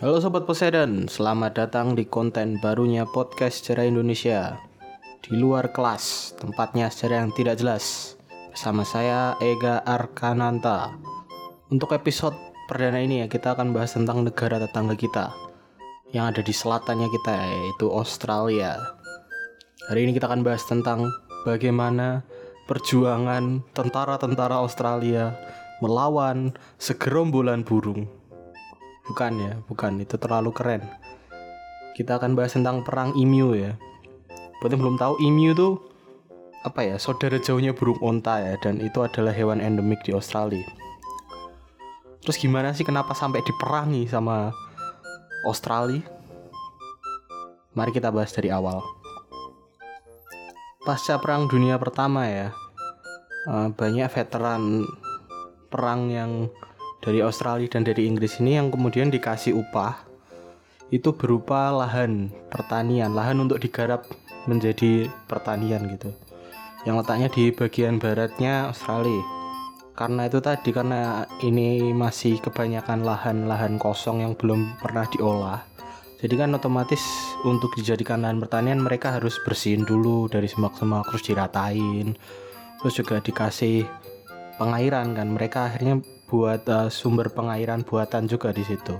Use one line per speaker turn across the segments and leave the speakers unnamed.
Halo Sobat Poseidon, selamat datang di konten barunya podcast sejarah Indonesia. Di luar kelas, tempatnya sejarah yang tidak jelas. Bersama saya Ega Arkananta. Untuk episode perdana ini ya kita akan bahas tentang negara tetangga kita. Yang ada di selatannya kita yaitu Australia. Hari ini kita akan bahas tentang bagaimana perjuangan tentara-tentara Australia melawan segerombolan burung Bukan ya, bukan. Itu terlalu keren. Kita akan bahas tentang perang emu ya. Buat yang belum tahu, emu itu apa ya? Saudara jauhnya burung onta ya, dan itu adalah hewan endemik di Australia. Terus gimana sih kenapa sampai diperangi sama Australia? Mari kita bahas dari awal. Pasca Perang Dunia Pertama ya, eh, banyak veteran perang yang dari Australia dan dari Inggris ini yang kemudian dikasih upah itu berupa lahan pertanian, lahan untuk digarap menjadi pertanian gitu. Yang letaknya di bagian baratnya Australia. Karena itu tadi karena ini masih kebanyakan lahan-lahan kosong yang belum pernah diolah. Jadi kan otomatis untuk dijadikan lahan pertanian mereka harus bersihin dulu dari semak-semak terus diratain. Terus juga dikasih pengairan kan. Mereka akhirnya buat uh, sumber pengairan buatan juga di situ.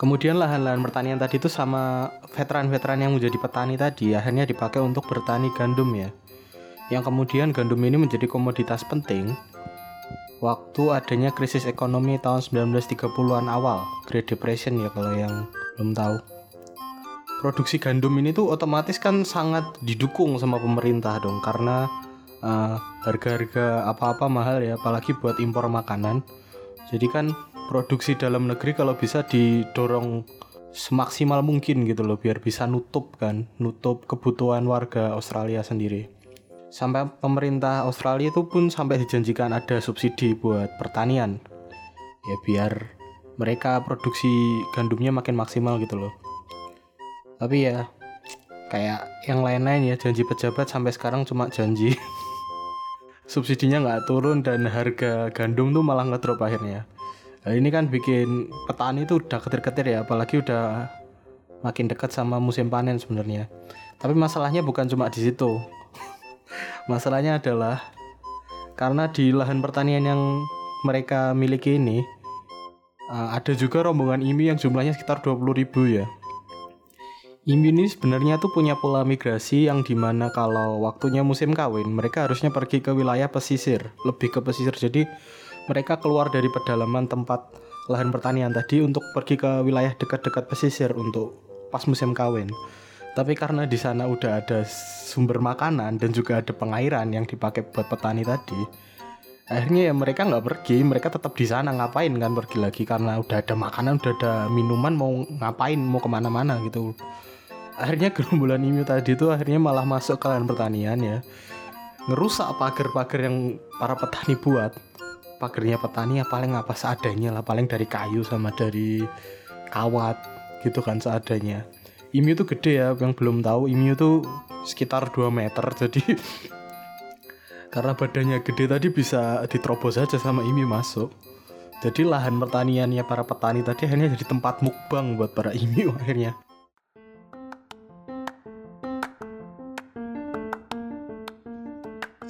Kemudian lahan-lahan pertanian tadi itu sama veteran-veteran yang menjadi petani tadi akhirnya dipakai untuk bertani gandum ya. Yang kemudian gandum ini menjadi komoditas penting waktu adanya krisis ekonomi tahun 1930-an awal, Great Depression ya kalau yang belum tahu. Produksi gandum ini tuh otomatis kan sangat didukung sama pemerintah dong karena uh, harga-harga apa-apa mahal ya apalagi buat impor makanan jadi kan produksi dalam negeri kalau bisa didorong semaksimal mungkin gitu loh biar bisa nutup kan, nutup kebutuhan warga Australia sendiri. Sampai pemerintah Australia itu pun sampai dijanjikan ada subsidi buat pertanian. Ya biar mereka produksi gandumnya makin maksimal gitu loh. Tapi ya kayak yang lain-lain ya janji pejabat sampai sekarang cuma janji. subsidinya nggak turun dan harga gandum tuh malah ngedrop akhirnya. Nah, ini kan bikin petani tuh udah ketir-ketir ya, apalagi udah makin dekat sama musim panen sebenarnya. Tapi masalahnya bukan cuma di situ. masalahnya adalah karena di lahan pertanian yang mereka miliki ini uh, ada juga rombongan IMI yang jumlahnya sekitar 20 ribu ya. IMI ini sebenarnya tuh punya pola migrasi yang di mana kalau waktunya musim kawin mereka harusnya pergi ke wilayah pesisir, lebih ke pesisir. Jadi mereka keluar dari pedalaman tempat lahan pertanian tadi untuk pergi ke wilayah dekat-dekat pesisir untuk pas musim kawin. Tapi karena di sana udah ada sumber makanan dan juga ada pengairan yang dipakai buat petani tadi, akhirnya ya mereka nggak pergi, mereka tetap di sana ngapain kan pergi lagi karena udah ada makanan, udah ada minuman mau ngapain, mau ke mana-mana gitu akhirnya gerombolan Emu tadi itu akhirnya malah masuk ke lahan pertanian ya. Ngerusak pagar-pagar yang para petani buat. Pagarnya petani ya paling apa seadanya lah paling dari kayu sama dari kawat gitu kan seadanya. Emu itu gede ya yang belum tahu Emu itu sekitar 2 meter jadi karena badannya gede tadi bisa diterobos saja sama Emu masuk. Jadi lahan pertaniannya para petani tadi akhirnya jadi tempat mukbang buat para Emu akhirnya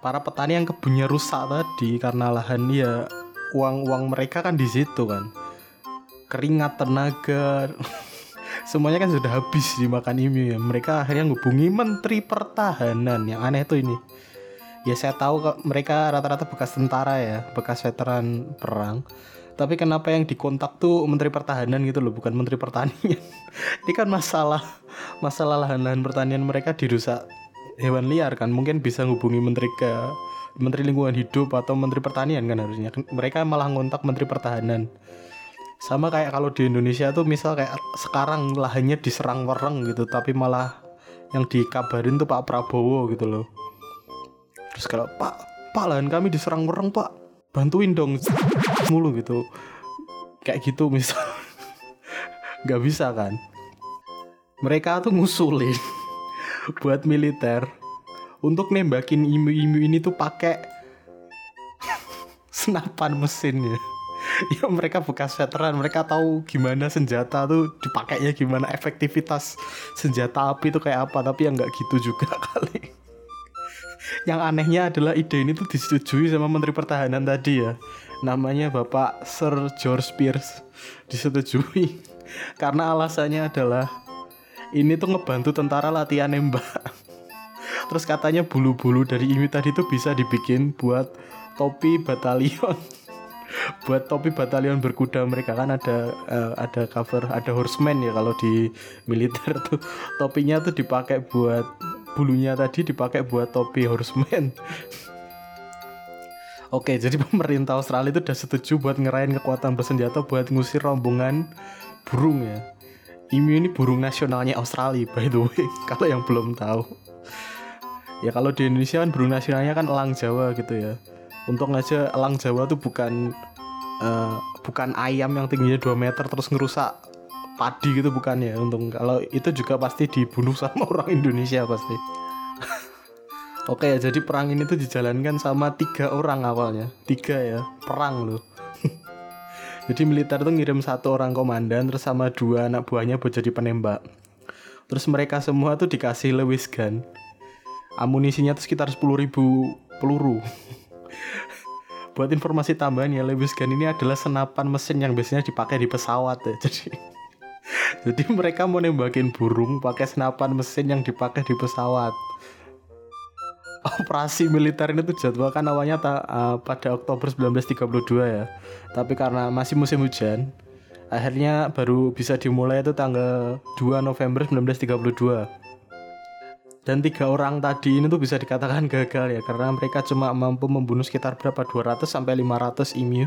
Para petani yang kebunnya rusak tadi karena lahan ya uang-uang mereka kan di situ kan. Keringat tenaga semuanya kan sudah habis dimakan IMU ya. Mereka akhirnya ngubungi menteri pertahanan yang aneh tuh ini. Ya saya tahu kok mereka rata-rata bekas tentara ya bekas veteran perang. Tapi kenapa yang dikontak tuh menteri pertahanan gitu loh bukan menteri pertanian? Ini kan masalah masalah lahan-lahan pertanian mereka dirusak hewan liar kan mungkin bisa ngubungi menteri ke menteri lingkungan hidup atau menteri pertanian kan harusnya. Mereka malah ngontak menteri pertahanan. Sama kayak kalau di Indonesia tuh misal kayak sekarang lahannya diserang wereng gitu tapi malah yang dikabarin tuh Pak Prabowo gitu loh. Terus kalau pak pak lahan kami diserang orang pak. Bantuin dong. Mulu gitu. Kayak gitu misal. Nggak bisa kan. Mereka tuh ngusulin buat militer untuk nembakin imu-imu ini tuh pakai senapan mesinnya ya mereka bekas veteran mereka tahu gimana senjata tuh dipakainya gimana efektivitas senjata api tuh kayak apa tapi yang nggak gitu juga kali yang anehnya adalah ide ini tuh disetujui sama Menteri Pertahanan tadi ya. Namanya Bapak Sir George Pierce. Disetujui karena alasannya adalah ini tuh ngebantu tentara latihan nembak. Terus katanya bulu-bulu dari ini tadi tuh bisa dibikin buat topi batalion. buat topi batalion berkuda mereka kan ada uh, ada cover ada horseman ya kalau di militer tuh topinya tuh dipakai buat bulunya tadi dipakai buat topi horseman Oke, jadi pemerintah Australia itu udah setuju buat ngerain kekuatan bersenjata buat ngusir rombongan burung ya. Emu ini burung nasionalnya Australia by the way, kalau yang belum tahu. Ya kalau di Indonesia kan burung nasionalnya kan elang Jawa gitu ya. Untuk aja elang Jawa tuh bukan uh, bukan ayam yang tingginya 2 meter terus ngerusak padi gitu bukan ya untung kalau itu juga pasti dibunuh sama orang Indonesia pasti Oke ya jadi perang ini tuh dijalankan sama tiga orang awalnya tiga ya perang loh jadi militer tuh ngirim satu orang komandan terus sama dua anak buahnya buat jadi penembak. Terus mereka semua tuh dikasih Lewis gun. Amunisinya tuh sekitar 10 ribu peluru. Buat informasi tambahan ya Lewis gun ini adalah senapan mesin yang biasanya dipakai di pesawat ya jadi jadi mereka mau nembakin burung pakai senapan mesin yang dipakai di pesawat. Operasi militer ini tuh jadwalkan awalnya ta, uh, pada Oktober 1932 ya. Tapi karena masih musim hujan, akhirnya baru bisa dimulai itu tanggal 2 November 1932. Dan tiga orang tadi ini tuh bisa dikatakan gagal ya karena mereka cuma mampu membunuh sekitar berapa 200 sampai 500 emu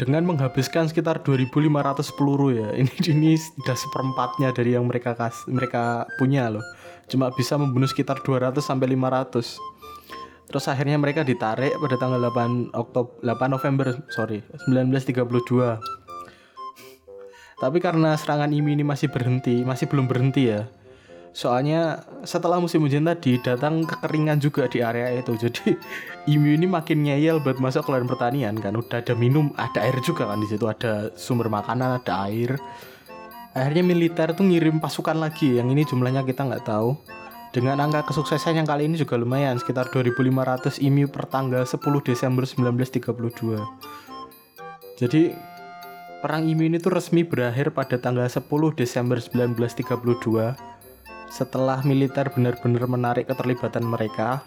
dengan menghabiskan sekitar 2.500 peluru ya. Ini ini sudah seperempatnya dari yang mereka kas mereka punya loh. Cuma bisa membunuh sekitar 200 sampai 500. Terus akhirnya mereka ditarik pada tanggal 8 Oktober 8 November sorry 1932. Tapi karena serangan IMI ini masih berhenti, masih belum berhenti ya. Soalnya setelah musim hujan tadi datang kekeringan juga di area itu. Jadi Imu ini makin ngeyel buat masuk ke lahan pertanian kan. Udah ada minum ada air juga kan di situ. Ada sumber makanan ada air. Akhirnya militer tuh ngirim pasukan lagi. Yang ini jumlahnya kita nggak tahu dengan angka kesuksesan yang kali ini juga lumayan sekitar 2500 IMU per tanggal 10 Desember 1932 jadi perang IMU ini tuh resmi berakhir pada tanggal 10 Desember 1932 setelah militer benar-benar menarik keterlibatan mereka.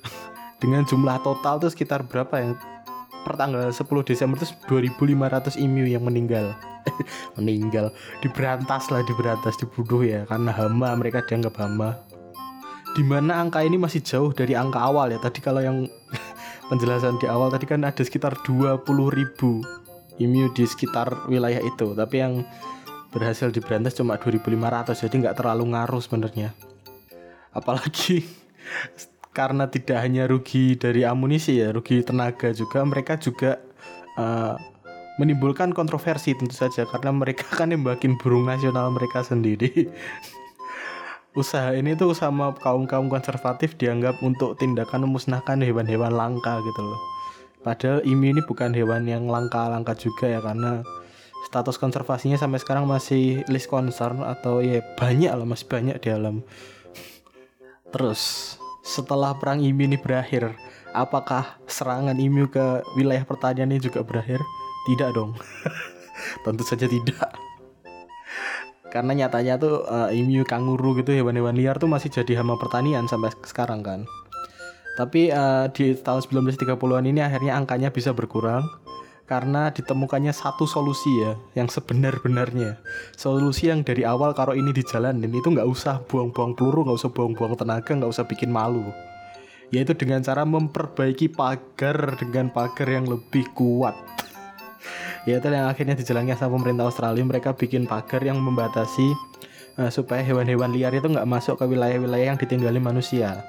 Dengan jumlah total tuh sekitar berapa yang per tanggal 10 Desember itu 2500 IMU yang meninggal. Meninggal. Diberantas lah diberantas dibunuh ya karena hama mereka dianggap hama di mana angka ini masih jauh dari angka awal ya. Tadi kalau yang penjelasan di awal tadi kan ada sekitar 20 ribu IMU di sekitar wilayah itu. Tapi yang berhasil diberantas cuma 2500 jadi nggak terlalu ngaruh sebenarnya. Apalagi karena tidak hanya rugi dari amunisi ya rugi tenaga juga mereka juga uh, menimbulkan kontroversi tentu saja karena mereka kan nembakin burung nasional mereka sendiri usaha ini tuh sama kaum-kaum konservatif dianggap untuk tindakan memusnahkan hewan-hewan langka gitu loh padahal ini ini bukan hewan yang langka-langka juga ya karena status konservasinya sampai sekarang masih list concern atau ya banyak lah masih banyak di alam terus setelah perang IMU ini berakhir, apakah serangan IMU ke wilayah pertanian ini juga berakhir? Tidak dong. Tentu saja tidak. Karena nyatanya tuh uh, IMU kanguru gitu hewan-hewan liar tuh masih jadi hama pertanian sampai sekarang kan. Tapi uh, di tahun 1930-an ini akhirnya angkanya bisa berkurang karena ditemukannya satu solusi ya yang sebenar-benarnya. Solusi yang dari awal kalau ini dijalanin itu nggak usah buang-buang peluru nggak usah buang-buang tenaga nggak usah bikin malu. Yaitu dengan cara memperbaiki pagar dengan pagar yang lebih kuat yaitu yang akhirnya dijalankan sama pemerintah Australia. Mereka bikin pagar yang membatasi uh, supaya hewan-hewan liar itu nggak masuk ke wilayah-wilayah yang ditinggali manusia.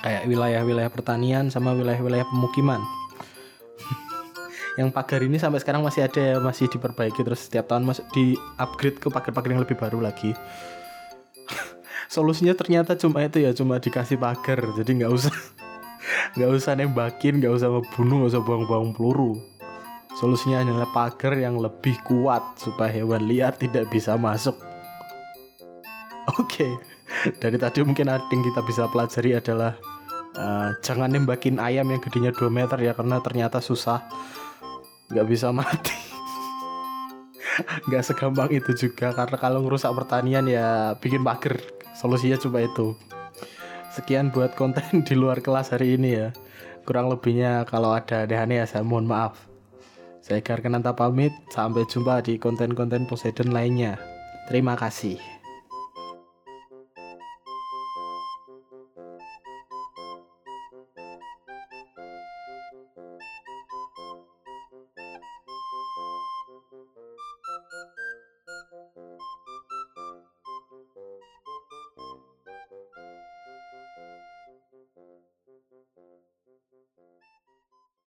Kayak wilayah-wilayah pertanian sama wilayah-wilayah pemukiman. Yang pagar ini sampai sekarang masih ada masih diperbaiki. Terus setiap tahun masuk di upgrade ke pagar-pagar yang lebih baru lagi. Solusinya ternyata cuma itu ya cuma dikasih pagar. Jadi nggak usah nggak usah nembakin nggak usah membunuh nggak usah buang-buang peluru solusinya adalah pagar yang lebih kuat supaya hewan liar tidak bisa masuk. Oke okay. dari tadi mungkin ada yang kita bisa pelajari adalah uh, jangan nembakin ayam yang gedenya 2 meter ya karena ternyata susah. Nggak bisa mati. Nggak segampang itu juga karena kalau ngerusak pertanian ya bikin pagar. Solusinya coba itu. Sekian buat konten di luar kelas hari ini ya. Kurang lebihnya kalau ada aneh ya saya mohon maaf saya Garkenanta pamit sampai jumpa di konten-konten Poseidon lainnya. Terima kasih